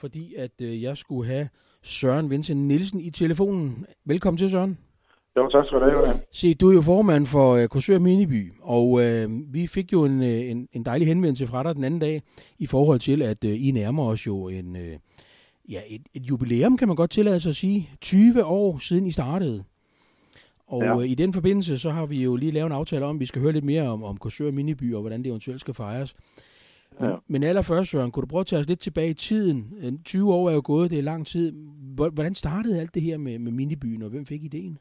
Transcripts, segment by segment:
fordi at øh, jeg skulle have Søren Vincent Nielsen i telefonen. Velkommen til, Søren. Jo, tak skal du have. Se, du er jo formand for øh, Korsør Miniby, og øh, vi fik jo en, øh, en, en dejlig henvendelse fra dig den anden dag i forhold til, at øh, I nærmer os jo en, øh, ja, et, et jubilæum, kan man godt tillade sig at sige. 20 år siden I startede. Og ja. øh, i den forbindelse, så har vi jo lige lavet en aftale om, at vi skal høre lidt mere om, om Korsør Miniby, og hvordan det eventuelt skal fejres. Men, ja. men allerførst, Søren, kunne du prøve at tage os lidt tilbage i tiden? 20 år er jo gået, det er lang tid. Hvordan startede alt det her med, med minibyen, og hvem fik ideen?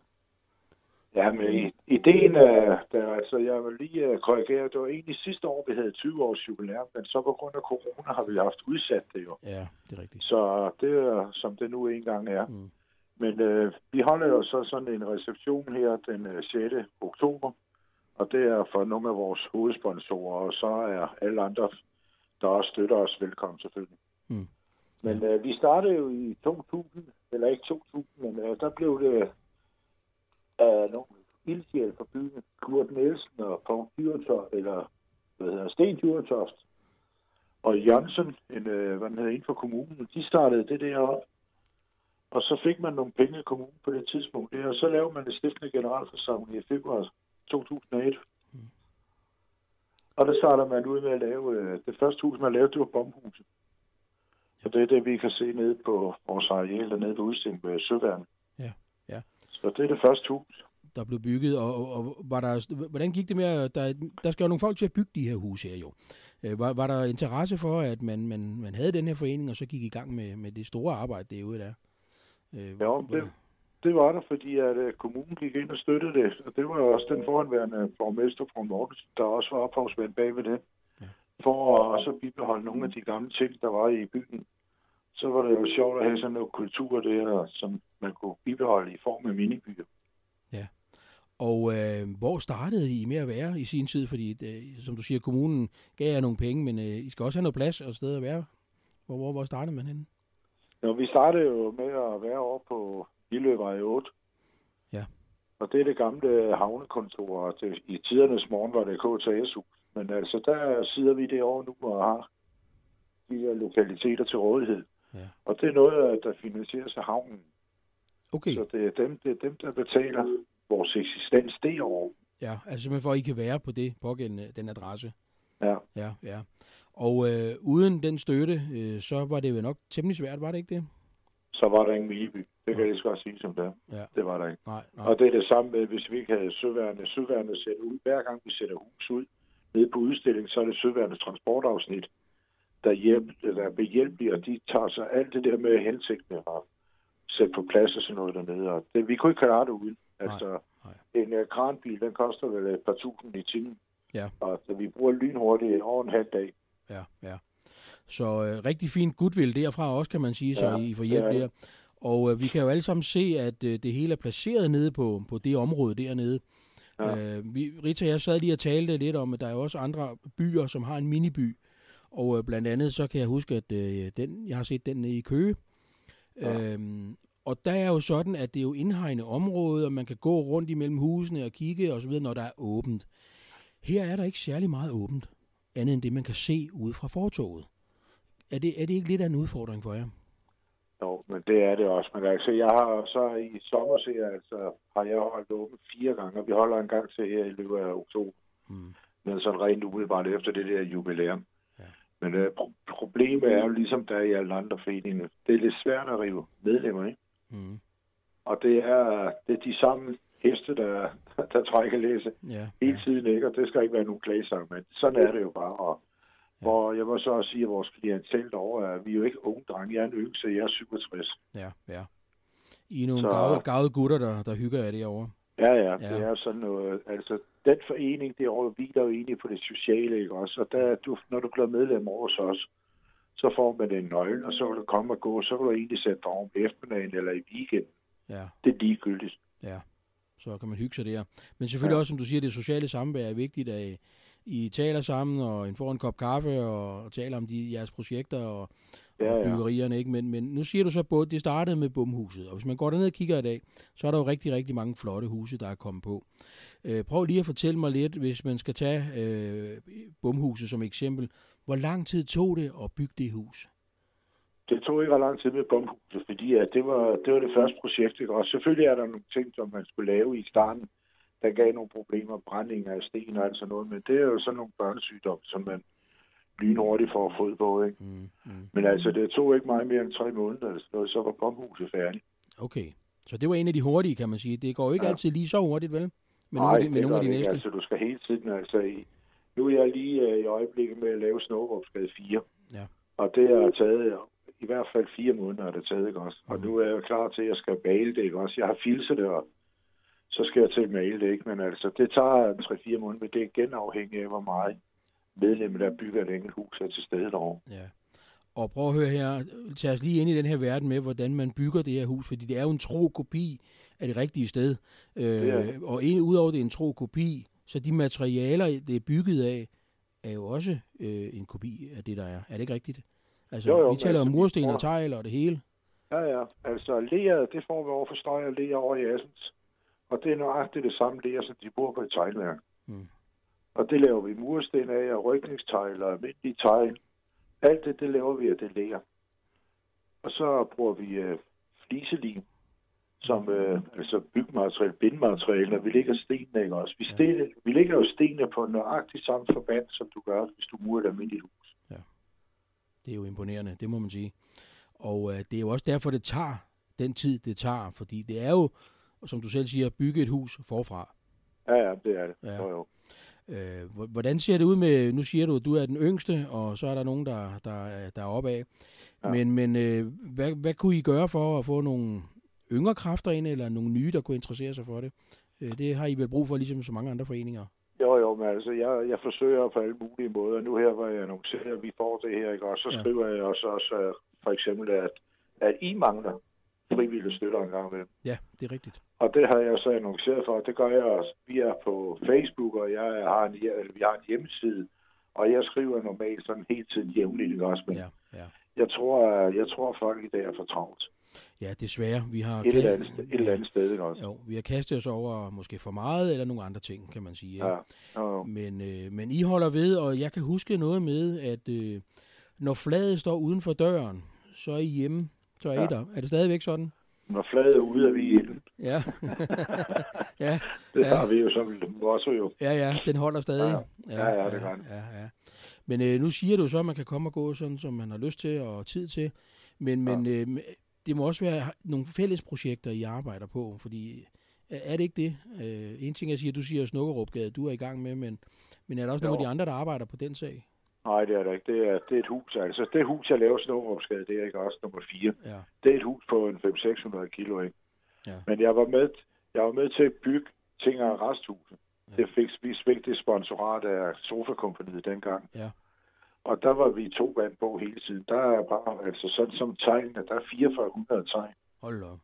Ja, men ideen er, der, altså jeg vil lige uh, korrigere, det var egentlig sidste år, vi havde 20 års jubilæum, men så på grund af corona har vi haft udsat det jo. Ja, det er rigtigt. Så det er, som det nu engang er. Mm. Men uh, vi holder jo så sådan en reception her den uh, 6. oktober, og det er for nogle af vores hovedsponsorer, og så er alle andre, der også støtter os, velkommen selvfølgelig. Mm. Men uh, vi startede jo i 2000, eller ikke 2000, men uh, der blev det af nogle ildsjæl fra byen, Kurt Nielsen og Paul Dyretoft, eller hvad hedder Sten Dyretoft, og Jørgensen, en, øh, hvad den hedder, inden for kommunen, de startede det der op. Og så fik man nogle penge i kommunen på det tidspunkt, og så lavede man det stiftende generalforsamling i februar 2001. Og der starter man ud med at lave, øh, det første hus, man lavede, det var bombhuset. Så det er det, vi kan se nede på vores areal, dernede på udstilling med Søværn. Ja, ja. Så det er det første hus. Der blev bygget, og, og, og var der, hvordan gik det med, der, der skal jo nogle folk til at bygge de her huse her jo. Øh, var, var der interesse for, at man, man, man havde den her forening, og så gik i gang med, med det store arbejde derude der? Øh, ja, det, det var der, fordi at uh, kommunen gik ind og støttede det, og det var også den foranværende borgmester fra Mortensen, der også var ophavsmand bag ved det, ja. for at også bibeholde nogle af de gamle ting, der var i bygden så var det jo sjovt at have sådan noget kultur der, som man kunne bibeholde i form af minibyer. Ja. Og øh, hvor startede I med at være i sin tid? Fordi, øh, som du siger, kommunen gav jer nogle penge, men øh, I skal også have noget plads og sted at være. Hvor, hvor, hvor startede man henne? Jo, vi startede jo med at være over på Lillevej 8. Ja. Og det er det gamle havnekontor, det, i tidernes morgen var det KTSU. Men altså, der sidder vi det over nu og har de her lokaliteter til rådighed. Ja. Og det er noget, der finansieres af havnen. Okay. Så det er dem, det er dem der betaler vores eksistens derovre. Ja, altså simpelthen for, at I kan være på det pågældende, den adresse. Ja. Ja, ja. Og øh, uden den støtte, øh, så var det jo nok temmelig svært, var det ikke det? Så var der ingen Mileby. Det kan jeg lige godt sige som det Ja. Det var der ikke. Nej, nej. Og det er det samme med, hvis vi ikke havde søværende. Søværende sætter ud. Hver gang vi sætter hus ud nede på udstilling, så er det søværende transportafsnit, der, hjælp, der er behjælpelige, og de tager sig alt det der med hensigtene og sætte på plads og sådan noget dernede. Og det, vi kunne ikke klare det uden. Altså, nej. en uh, kranbil, den koster vel et par tusind i timen. Ja. Og så vi bruger lynhurtigt over en halv dag. Ja, ja. Så øh, rigtig fint goodwill derfra også, kan man sige, så ja, I får hjælp ja. der. Og øh, vi kan jo alle sammen se, at øh, det hele er placeret nede på, på det område dernede. Ja. Øh, vi, Rita og jeg sad lige og talte lidt om, at der er også andre byer, som har en miniby. Og øh, blandt andet så kan jeg huske, at øh, den, jeg har set den i Køge. Ja. Øhm, og der er jo sådan, at det er jo indhegnet område, og man kan gå rundt imellem husene og kigge og så videre, når der er åbent. Her er der ikke særlig meget åbent, andet end det, man kan se ude fra fortoget. Er det, er det ikke lidt af en udfordring for jer? Jo, men det er det også. Men altså, jeg har så i sommer, altså, har jeg holdt åbent fire gange, og vi holder en gang til her i løbet af oktober. Mm. Men sådan rent umiddelbart efter det der jubilæum. Men øh, pro- problemet er jo ligesom der er i alle andre foreninger. Det er lidt svært at rive medlemmer, ikke? Mm. Og det er, det er de samme heste, der, der trækker læse ja, hele ja. tiden, ikke? Og det skal ikke være nogen klagesang, men sådan er det jo bare. Og, ja. Hvor jeg må så også sige, at vores klientel derovre er, vi er jo ikke unge drenge. Jeg er en så jeg er 67. Ja, ja. I er nogle så... gavede gutter, der, der hygger det over. Ja, ja, ja, det er sådan noget. Altså, den forening, det over, hviler jo egentlig på det sociale, ikke også? Og der, du, når du bliver medlem over os, så får man en nøgle, og så vil du komme og gå, så vil du egentlig sætte dig om eftermiddagen eller i weekenden. Ja. Det er ligegyldigt. Ja, så kan man hygge sig der. Men selvfølgelig ja. også, som du siger, det sociale samvær er vigtigt, at I taler sammen, og I får en kop kaffe, og taler om de, jeres projekter, og, ja, og byggerierne, ikke? Men, men nu siger du så, at det startede med bumhuset, og hvis man går derned og kigger i dag, så er der jo rigtig, rigtig mange flotte huse, der er kommet på. Øh, prøv lige at fortælle mig lidt, hvis man skal tage øh, bumhuset som eksempel, hvor lang tid tog det at bygge det hus? det tog ikke ret lang tid med bomhuset, fordi at det, var, det var det første projekt. Ikke? Og selvfølgelig er der nogle ting, som man skulle lave i starten, der gav nogle problemer, brænding af sten og alt sådan noget, men det er jo sådan nogle børnesygdomme, som man lynhurtigt får fod på. Ikke? Mm, mm. Men altså, det tog ikke meget mere end tre måneder, så var bomhuset færdigt. Okay, så det var en af de hurtige, kan man sige. Det går jo ikke ja. altid lige så hurtigt, vel? Med Nej, nogle med nogle af de næste. altså du skal hele tiden, altså i, nu er jeg lige uh, i øjeblikket med at lave Snowrupsgade 4. Ja. Og det har taget i hvert fald fire måneder er det taget, ikke også? Og mm. nu er jeg klar til, at jeg skal male det, ikke også? Jeg har filset det, og så skal jeg til male det, ikke? Men altså, det tager 3-4 måneder, men det er igen afhængigt af, hvor meget medlemmer, der bygger et enkelt hus, er til stede derovre. Ja. Og prøv at høre her, tag os lige ind i den her verden med, hvordan man bygger det her hus, fordi det er jo en tro kopi af det rigtige sted. Øh, og en, udover det er en tro kopi, så de materialer, det er bygget af, er jo også øh, en kopi af det, der er. Er det ikke rigtigt? Altså, jo, jo, vi taler om altså, mursten og tegl og det hele. Ja, ja. Altså, læret, det får vi over for støj og læger over i Assens. Og det er nøjagtigt det samme læger, som de på et teglværk. Mm. Og det laver vi mursten af, og rykningstegl og almindelige tegl. Alt det, det laver vi af det læger. Og så bruger vi øh, fliselim, som øh, altså byggemateriale, bindmateriale, og vi lægger stenene, ikke også? Vi, sten, ja. vi lægger jo stenene på nøjagtigt samme forband, som du gør, hvis du murer et almindeligt hus. Ja. Det er jo imponerende, det må man sige. Og øh, det er jo også derfor, det tager den tid, det tager, fordi det er jo, som du selv siger, bygge et hus forfra. Ja, ja, det er det. Ja. Jo, jo. Øh, hvordan ser det ud med, nu siger du, at du er den yngste, og så er der nogen, der, der, der er opad. Ja. Men, men øh, hvad, hvad kunne I gøre for at få nogle yngre kræfter ind, eller nogle nye, der kunne interessere sig for det? Øh, det har I vel brug for, ligesom så mange andre foreninger. Jo, jo, men altså, jeg, jeg forsøger på alle mulige måder. Nu her, hvor jeg annoncerer, at vi får det her, ikke? og så ja. skriver jeg også, også for eksempel, at, at I mangler frivillige støtter en gang med. Ja, det er rigtigt. Og det har jeg så annonceret for. Det gør jeg også. Vi er på Facebook, og jeg har en, vi har en hjemmeside, og jeg skriver normalt sådan helt tiden jævnligt, også? Men ja, ja. Jeg, tror, jeg tror, folk i dag er for travlt. Ja, desværre. Vi har et, eller andet, sted, et eller andet sted, ikke også? Jo, vi har kastet os over måske for meget, eller nogle andre ting, kan man sige. Ja. Ja. Men, øh, men I holder ved, og jeg kan huske noget med, at øh, når fladet står uden for døren, så er I hjemme, så er ja. I der. Er det stadigvæk sådan? Når fladet er ude, er vi i den. Ja. ja. Det har ja. vi jo som også jo. Ja, ja, den holder stadig. Ja, ja, ja, ja det kan ja, ja. Men øh, nu siger du så, at man kan komme og gå sådan, som man har lyst til og tid til. Men, ja. men øh, det må også være nogle fælles projekter, I arbejder på, fordi er det ikke det? Øh, en ting, jeg siger, du siger Snukkerupgade, du er i gang med, men, men er der også jo. nogle af de andre, der arbejder på den sag? Nej, det er det ikke. Det er, det er et hus. Altså, det hus, jeg laver Snukkerupgade, det er ikke også nummer 4. Ja. Det er et hus på en 500-600 kilo, ikke? Ja. Men jeg var med, jeg var med til at bygge ting af resthuset. Ja. Det fik, vi fik det sponsorat af Sofa-kompaniet dengang. Ja. Og der var vi to vand på hele tiden. Der er bare, altså sådan som tegnene, der er 4400 tegn. Hold op.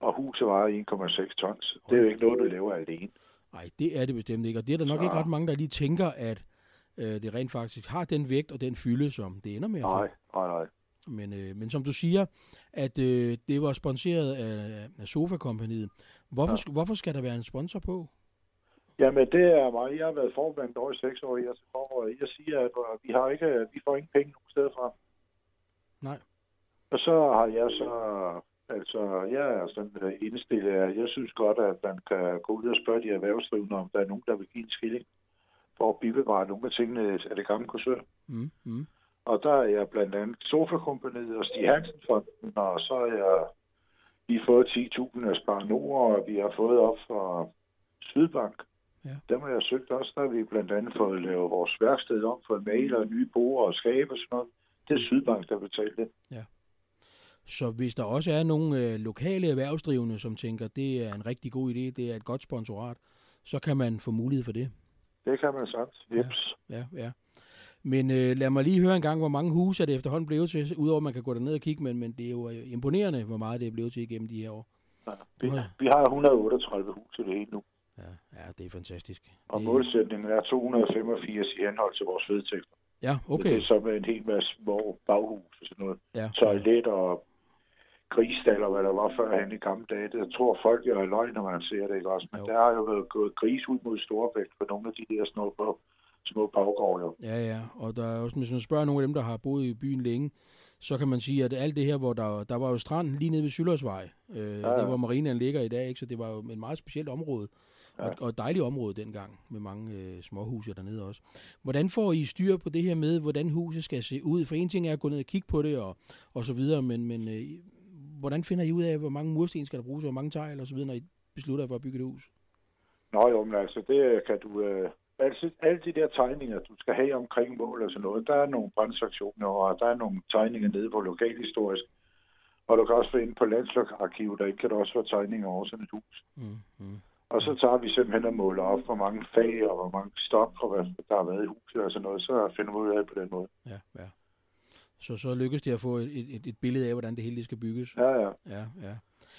Og huset var 1,6 tons. Det er jo ikke noget, du laver alene. Nej, det er det bestemt ikke. Og det er der nok så... ikke ret mange, der lige tænker, at øh, det rent faktisk har den vægt og den fylde, som det ender med at få. Nej, nej, nej. Men, øh, men som du siger, at øh, det var sponsoreret af, af Sofa-kompaniet. Hvorfor, ja. hvorfor skal der være en sponsor på? Jamen, det er mig. Jeg har været formand over i seks år. Jeg, og jeg siger, at øh, vi, har ikke, vi får ingen penge nogen steder fra. Nej. Og så har jeg så... Altså, jeg er sådan øh, indstillet, at jeg synes godt, at man kan gå ud og spørge de erhvervsdrivende, om der er nogen, der vil give en skilling for at bibevare nogle af tingene af det gamle kursør. Mm, mm. Og der er jeg blandt andet Sofa-kompaniet og Stig Hansen-fonden, og så er jeg vi har fået 10.000 af Spar Nord, og vi har fået op fra Sydbank Ja. Dem har jeg søgt også. Der har vi blandt andet fået lavet vores værksted om, fået maler, nye borer og skabe og sådan noget. Det er Sydbank, der betaler det. Ja. Så hvis der også er nogle øh, lokale erhvervsdrivende, som tænker, det er en rigtig god idé, det er et godt sponsorat, så kan man få mulighed for det. Det kan man sandt. Jeps. Ja, ja, ja. Men øh, lad mig lige høre en gang, hvor mange huse er det efterhånden blevet til, udover at man kan gå derned og kigge, men, men det er jo øh, imponerende, hvor meget det er blevet til igennem de her år. Ja, vi, vi har 138 huse det hele nu. Ja, ja, det er fantastisk. Og det... målsætningen er 285 i henhold til vores vedtægter. Ja, okay. Det er så med en hel masse små baghus og sådan noget. Ja. Toilet og grisstall og hvad der var førhen i gamle dage. Det tror folk jo er løgn, når man ser det, ikke også? Men jo. der har jo været gået gris ud mod Storebælt for nogle af de der små, små baggårde. Jo. Ja, ja. Og der er også, hvis man spørger nogle af dem, der har boet i byen længe, så kan man sige, at alt det her, hvor der, der var jo stranden lige nede ved Syldersvej, øh, ja, ja. der hvor marinen ligger i dag, ikke? så det var jo et meget specielt område, ja. og, og et dejligt område dengang, med mange øh, småhuse dernede også. Hvordan får I styr på det her med, hvordan huset skal se ud? For en ting er at gå ned og kigge på det, og, og så videre, men, men øh, hvordan finder I ud af, hvor mange mursten skal der bruges, og hvor mange tegl og så videre, når I beslutter for at bygge et hus? Nå jo, men altså, det kan du... Øh altså, alle de der tegninger, du skal have omkring mål og sådan noget, der er nogle brændsaktioner, og der er nogle tegninger nede på lokalhistorisk. Og du kan også få ind på landslokarkivet, der ikke kan der også være tegninger over sådan et hus. Mm, mm. Og så tager vi simpelthen og måler op, hvor mange fag og hvor mange stop, og hvad der har været i huset og sådan noget, så finder vi ud af på den måde. Ja, ja. Så, så lykkes det at få et, et, et billede af, hvordan det hele skal bygges? Ja, ja. ja, ja.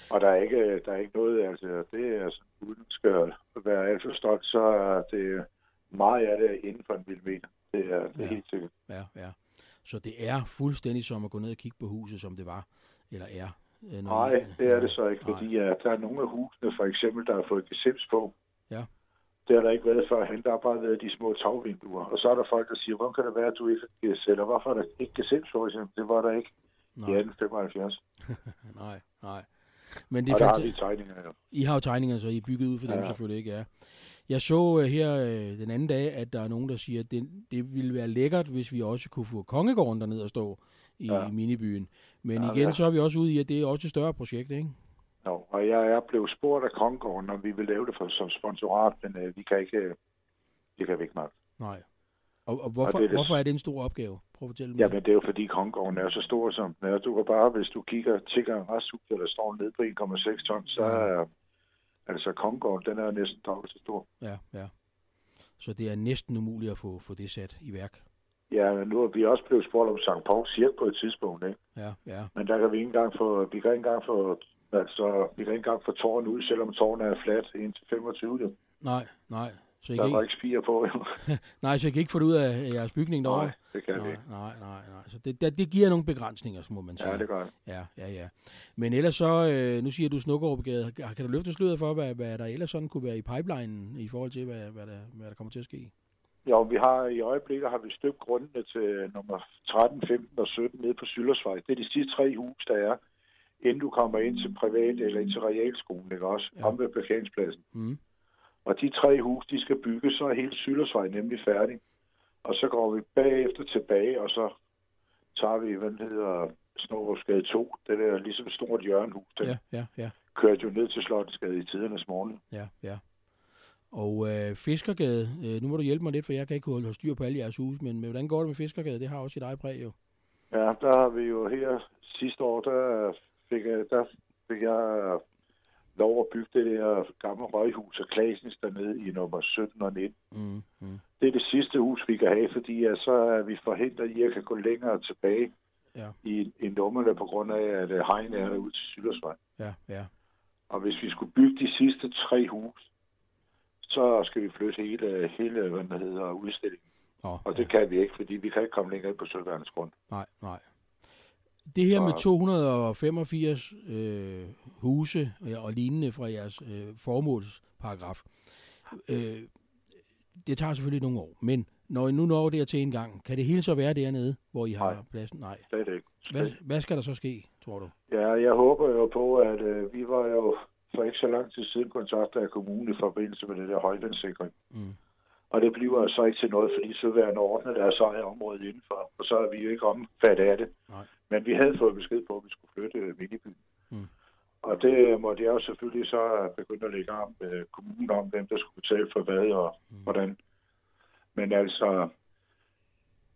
Og der er ikke, der er ikke noget, altså det er sådan, uden skal være alt for stolt, så er det meget af det inden for en millimeter. Det er, det er ja. helt sikkert. Ja, ja. Så det er fuldstændig som at gå ned og kigge på huset, som det var, eller er? Øh, Nej, det er det så ikke, fordi at der er nogle af husene, for eksempel, der har fået gesims på. Ja. Det har der ikke været førhen. Der har bare været de små tagvinduer. Og så er der folk, der siger, hvordan kan det være, at du ikke har eller hvorfor er der ikke gesims på? Det var der ikke Nej. i 1875. nej, nej. Men det er og der har vi tegninger, ja. I har jo tegninger, så I er bygget ud for dem ja. selvfølgelig ikke, ja. Jeg så uh, her uh, den anden dag, at der er nogen, der siger, at det, det ville være lækkert, hvis vi også kunne få Kongegården derned og stå i, ja. i minibyen. Men ja, igen, ja. så er vi også ude i, at det er også et større projekt, ikke? Jo, og jeg er blevet spurgt af Kongegården, om vi vil lave det for, som sponsorat, men uh, vi kan ikke, uh, det kan vi ikke nok. Nej. Og, og hvorfor, og det, hvorfor er det en stor opgave? Prøv at fortælle mig. Jamen, det er jo fordi Kongegården er så stor som den er. Du kan bare, hvis du kigger, tigger en resthus, der står ned på 1,6 ton, så er Altså Kongården, den er næsten dobbelt så stor. Ja, ja. Så det er næsten umuligt at få, få det sat i værk. Ja, men nu er vi også blevet spurgt om St. Paul cirka på et tidspunkt, ikke? Ja, ja. Men der kan vi ikke engang få, vi kan ikke engang få, altså, vi kan ikke engang få tårn ud, selvom tårnet er fladt indtil 25. Nej, nej. Så I der er ikke spire på, jo. nej, så I kan ikke få det ud af jeres bygning derovre? Nej, det kan nej, vi ikke. Nej, nej, nej. Så det, det, det giver nogle begrænsninger, må man sige. Ja, det gør det. Ja, ja, ja. Men ellers så, øh, nu siger du Snukkerup-gade. Kan du løfte sløret for, hvad, hvad der ellers sådan kunne være i pipelinen i forhold til, hvad, hvad, der, hvad der kommer til at ske? Ja, vi har i øjeblikket har vi støbt grundene til nummer 13, 15 og 17 nede på Syldersvej. Det er de sidste tre hus, der er, inden du kommer ind til privat eller ind til realskolen, ikke også? Ja. Om ved parkeringspladsen. Mm. Og de tre hus, de skal bygges, så er hele Syldersvej nemlig færdig. Og så går vi bagefter tilbage, og så tager vi, hvad det hedder, Snorvåsgade 2. Det er ligesom et stort hjørnehus. Den ja, ja, ja. kørte jo ned til Slottensgade i tidernes morgen. Ja, ja. Og øh, Fiskergade, øh, nu må du hjælpe mig lidt, for jeg kan ikke holde styr på alle jeres hus, men, men hvordan går det med Fiskergade? Det har også sit eget præg jo. Ja, der har vi jo her sidste år, der fik jeg, der fik jeg lov at bygge det der gamle røghus af Klasens dernede i nummer 17 og 19. Mm, mm. Det er det sidste hus, vi kan have, fordi at så er vi forhindret i at kan gå længere tilbage ja. i, i nummerne på grund af, at øh, hegn er ud til Syldersvej. Ja, ja. Og hvis vi skulle bygge de sidste tre hus, så skal vi flytte hele, hele hvad der hedder, udstillingen. Oh, og det ja. kan vi ikke, fordi vi kan ikke komme længere ind på Sølvværens grund. Nej, nej. Det her med 285 øh, huse og lignende fra jeres øh, formålsparagraf, øh, det tager selvfølgelig nogle år, men når I nu når det til en gang, kan det hele så være dernede, hvor I har Nej, pladsen? Nej, det er det ikke. Hvad, hvad skal der så ske, tror du? Ja, jeg håber jo på, at øh, vi var jo for ikke så lang tid siden kontakter af kommunen i forbindelse med det der højvandssikring. Mm. Og det bliver så ikke til noget, fordi så være ordnet deres eget område indenfor, og så er vi jo ikke omfattet af det. Nej. Men vi havde fået besked på, at vi skulle flytte Minibyen. Mm. Og det måtte jeg jo selvfølgelig så begynde at lægge om med kommunen om, hvem der skulle betale for hvad og mm. hvordan. Men altså,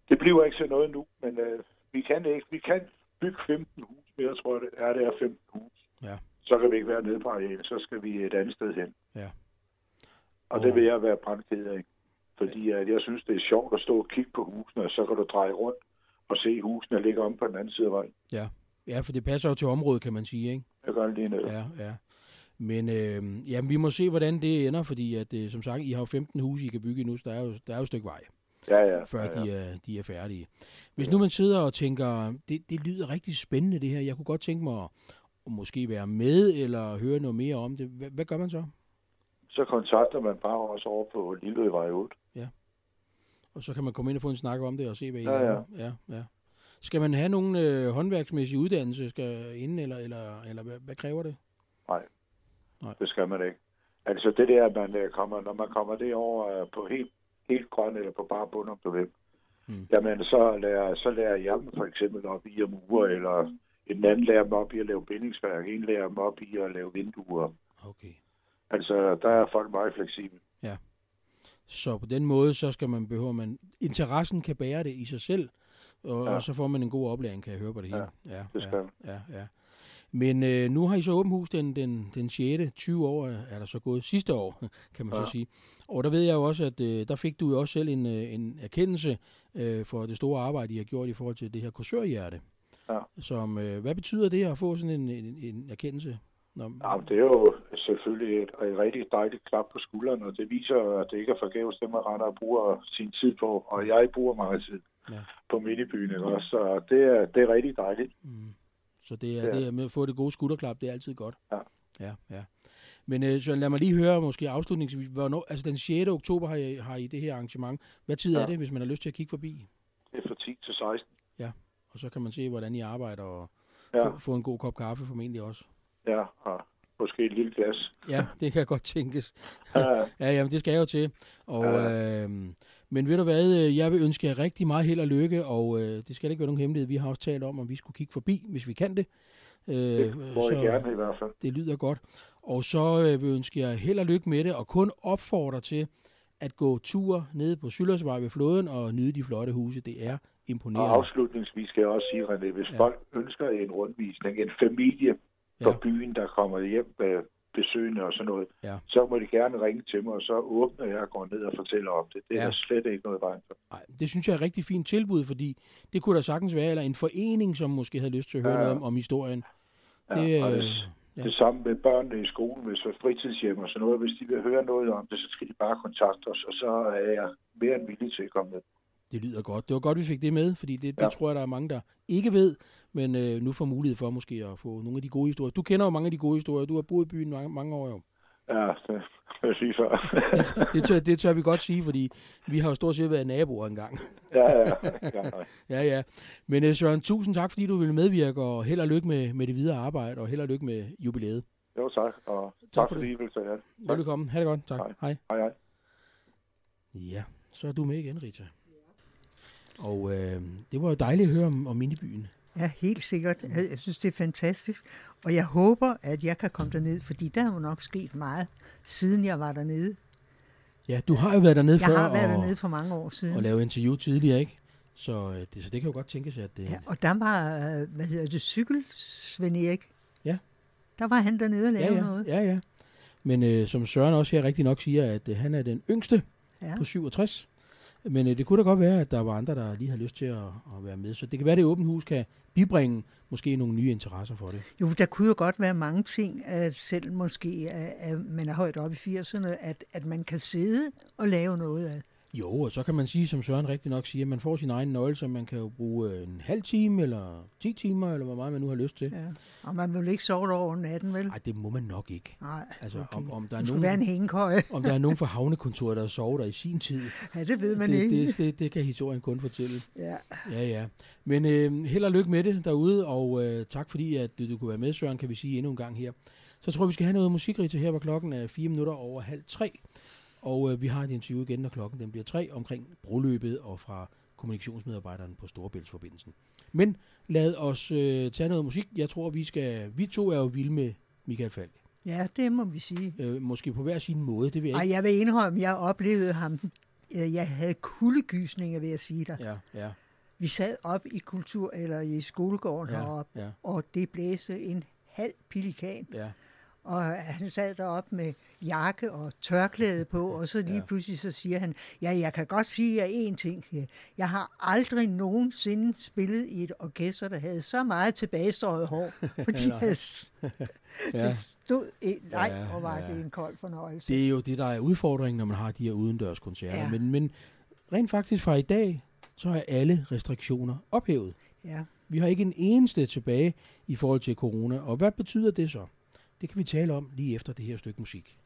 det bliver ikke til noget nu, men øh, vi kan ikke. Vi kan bygge 15 hus mere, tror jeg det er. Det er 15 hus. Ja. Så kan vi ikke være nede på areal, så skal vi et andet sted hen. Ja. Og, og det vil jeg være brandked af. Fordi at jeg synes, det er sjovt at stå og kigge på husene, og så kan du dreje rundt og se husene ligge om på den anden side af vejen. Ja. ja, for det passer jo til området, kan man sige, ikke? Jeg gør det lige ned. Ja, ja. Men øh, jamen, vi må se, hvordan det ender, fordi at, øh, som sagt, I har jo 15 huse, I kan bygge nu, så der er jo, der er jo et stykke vej. Ja, ja. Før ja, ja. De, er, de er færdige. Hvis ja. nu man sidder og tænker, det, det lyder rigtig spændende det her, jeg kunne godt tænke mig at, at måske være med, eller høre noget mere om det. Hvad, hvad gør man så? Så kontakter man bare også over på Lillevej 8. Og så kan man komme ind og få en snak om det og se, hvad I ja, laver. Ja. ja, ja. Skal man have nogen øh, håndværksmæssig uddannelse skal inden, eller, eller, eller hvad, hvad kræver det? Nej. Nej, det skal man ikke. Altså det der, man øh, kommer, når man kommer derover øh, på helt, helt grøn eller på bare bund, om du vil, mm. jamen så lærer, så lærer jeg dem for eksempel op i at mure, eller en anden lærer dem op i at lave bindingsværk, en lærer dem op i at lave vinduer. Okay. Altså, der er folk meget fleksible. Ja. Så på den måde, så skal man behøve, man interessen kan bære det i sig selv, og, ja. og så får man en god oplæring, kan jeg høre på det hele. Ja, ja det ja, ja, ja. Men øh, nu har I så åbent hus den, den, den 6. 20 år er der så gået sidste år, kan man ja. så sige. Og der ved jeg jo også, at øh, der fik du jo også selv en, øh, en erkendelse øh, for det store arbejde, I har gjort i forhold til det her kursørhjerte. Ja. Som, øh, hvad betyder det at få sådan en, en, en erkendelse? Når... Ja, det er jo selvfølgelig et, et rigtig dejligt klap på skulderen, og det viser, at det ikke er forgæves, det man render og bruger sin tid på. Og jeg bruger meget tid ja. på Midtbyen, også, så det er, det er rigtig dejligt. Mm. Så det er, ja. det er med at få det gode skulderklap, det er altid godt. Ja. Ja, ja. Men øh, så lad mig lige høre måske afslutningsvis, hvornår, altså den 6. oktober har I, har I det her arrangement. Hvad tid ja. er det, hvis man har lyst til at kigge forbi? Det er fra 10 til 16. Ja, og så kan man se, hvordan I arbejder og ja. få, få en god kop kaffe formentlig også. Ja, og måske et lille glas. ja, det kan godt tænkes. Ja, ja jamen, det skal jeg jo til. Og, ja. øh, men ved du hvad, øh, jeg vil ønske jer rigtig meget held og lykke, og øh, det skal ikke være nogen hemmelighed. Vi har også talt om, om vi skulle kigge forbi, hvis vi kan det. Øh, det må så, jeg gerne i hvert fald. Det lyder godt. Og så øh, vil jeg ønske jer held og lykke med det, og kun opfordre til at gå tur nede på Syldersvej ved floden og nyde de flotte huse. Det er imponerende. Og afslutningsvis skal jeg også sige, René, hvis ja. folk ønsker en rundvisning, en familie på ja. byen, der kommer hjem med besøgende og sådan noget, ja. så må de gerne ringe til mig, og så åbner jeg og går ned og fortæller om det. Det ja. er slet ikke noget vejen for. Nej, det synes jeg er et rigtig fint tilbud, fordi det kunne der sagtens være, eller en forening, som måske havde lyst til at høre ja. noget om, om historien. Ja, det, øh, ja. det samme med børnene i skolen, hvis er fritidshjem og sådan noget. Hvis de vil høre noget om det, så skal de bare kontakte os, og så er jeg mere end villig til at komme med. Det lyder godt. Det var godt, vi fik det med, fordi det, det ja. tror jeg, der er mange, der ikke ved, men øh, nu får mulighed for måske at få nogle af de gode historier. Du kender jo mange af de gode historier. Du har boet i byen mange, mange år jo. Ja, det vil jeg sige før. det, det, tør, det tør vi godt sige, fordi vi har jo stort set været naboer engang. ja, ja. Ja, ja, ja. Men øh, Søren, tusind tak, fordi du ville medvirke, og held og lykke med, med det videre arbejde, og held og lykke med jubilæet. Jo, tak, og tak, tak for fordi I ville tage Velkommen. Ha' det godt. Tak. Hej. Hej. hej, hej. Ja, så er du med igen, Rita. Og øh, det var jo dejligt at høre om, om Mindebyen. Ja, helt sikkert. Jeg, jeg synes, det er fantastisk. Og jeg håber, at jeg kan komme derned, fordi der er jo nok sket meget, siden jeg var dernede. Ja, du har jo været dernede jeg før. Jeg har været og, dernede for mange år siden. Og lavet interview tidligere, ikke? Så øh, det, så det kan jo godt tænkes, at det... Ja, og der var, øh, hvad hedder det, cykel Svend Erik. Ja. Der var han dernede og lavede ja, ja. noget. Ja, ja. Men øh, som Søren også her rigtig nok siger, at øh, han er den yngste ja. på 67. Men øh, det kunne da godt være, at der var andre, der lige har lyst til at, at være med. Så det kan være, at det åbent hus kan bibringe måske nogle nye interesser for det. Jo, der kunne jo godt være mange ting, at selv måske, at man er højt oppe i 80'erne, at, at man kan sidde og lave noget af. Jo, og så kan man sige, som Søren rigtig nok siger, at man får sin egen nøgle, så man kan jo bruge en halv time eller 10 timer, eller hvor meget man nu har lyst til. Ja. Og man vil ikke sove over natten, vel? Nej, det må man nok ikke. Nej, altså, okay. om, om der er nogen, være en hængekøje. om der er nogen fra havnekontoret, der har sovet der i sin tid. Ja, det ved man det, ikke. Det, det, det kan historien kun fortælle. Ja. Ja, ja. Men øh, held og lykke med det derude, og øh, tak fordi, at du, du kunne være med, Søren, kan vi sige endnu en gang her. Så tror vi skal have noget musik, her, hvor klokken er 4 minutter over halv tre. Og øh, vi har et interview igen, når klokken den bliver tre, omkring broløbet og fra kommunikationsmedarbejderen på Storebæltsforbindelsen. Men lad os øh, tage noget musik. Jeg tror, vi skal... Vi to er jo vilde med Michael Falk. Ja, det må vi sige. Øh, måske på hver sin måde, det vil jeg Ej, jeg vil indrømme, jeg oplevede ham. Jeg havde kuldegysninger, vil jeg sige dig. Ja, ja. Vi sad op i kultur, eller i skolegården ja, heroppe, ja. og det blæste en halv pelikan. Ja. Og han sad derop med jakke og tørklæde på, og så lige ja. pludselig så siger han, ja, jeg kan godt sige jer én ting. Jeg har aldrig nogensinde spillet i et orkester, der havde så meget tilbagestøjet hår. Fordi ja. det stod ind, nej, ja, og var ja. det en kold fornøjelse. Det er jo det, der er udfordringen, når man har de her udendørskoncerter. Ja. Men, men rent faktisk fra i dag, så er alle restriktioner ophævet. Ja. Vi har ikke en eneste tilbage i forhold til corona. Og hvad betyder det så? Det kan vi tale om lige efter det her stykke musik.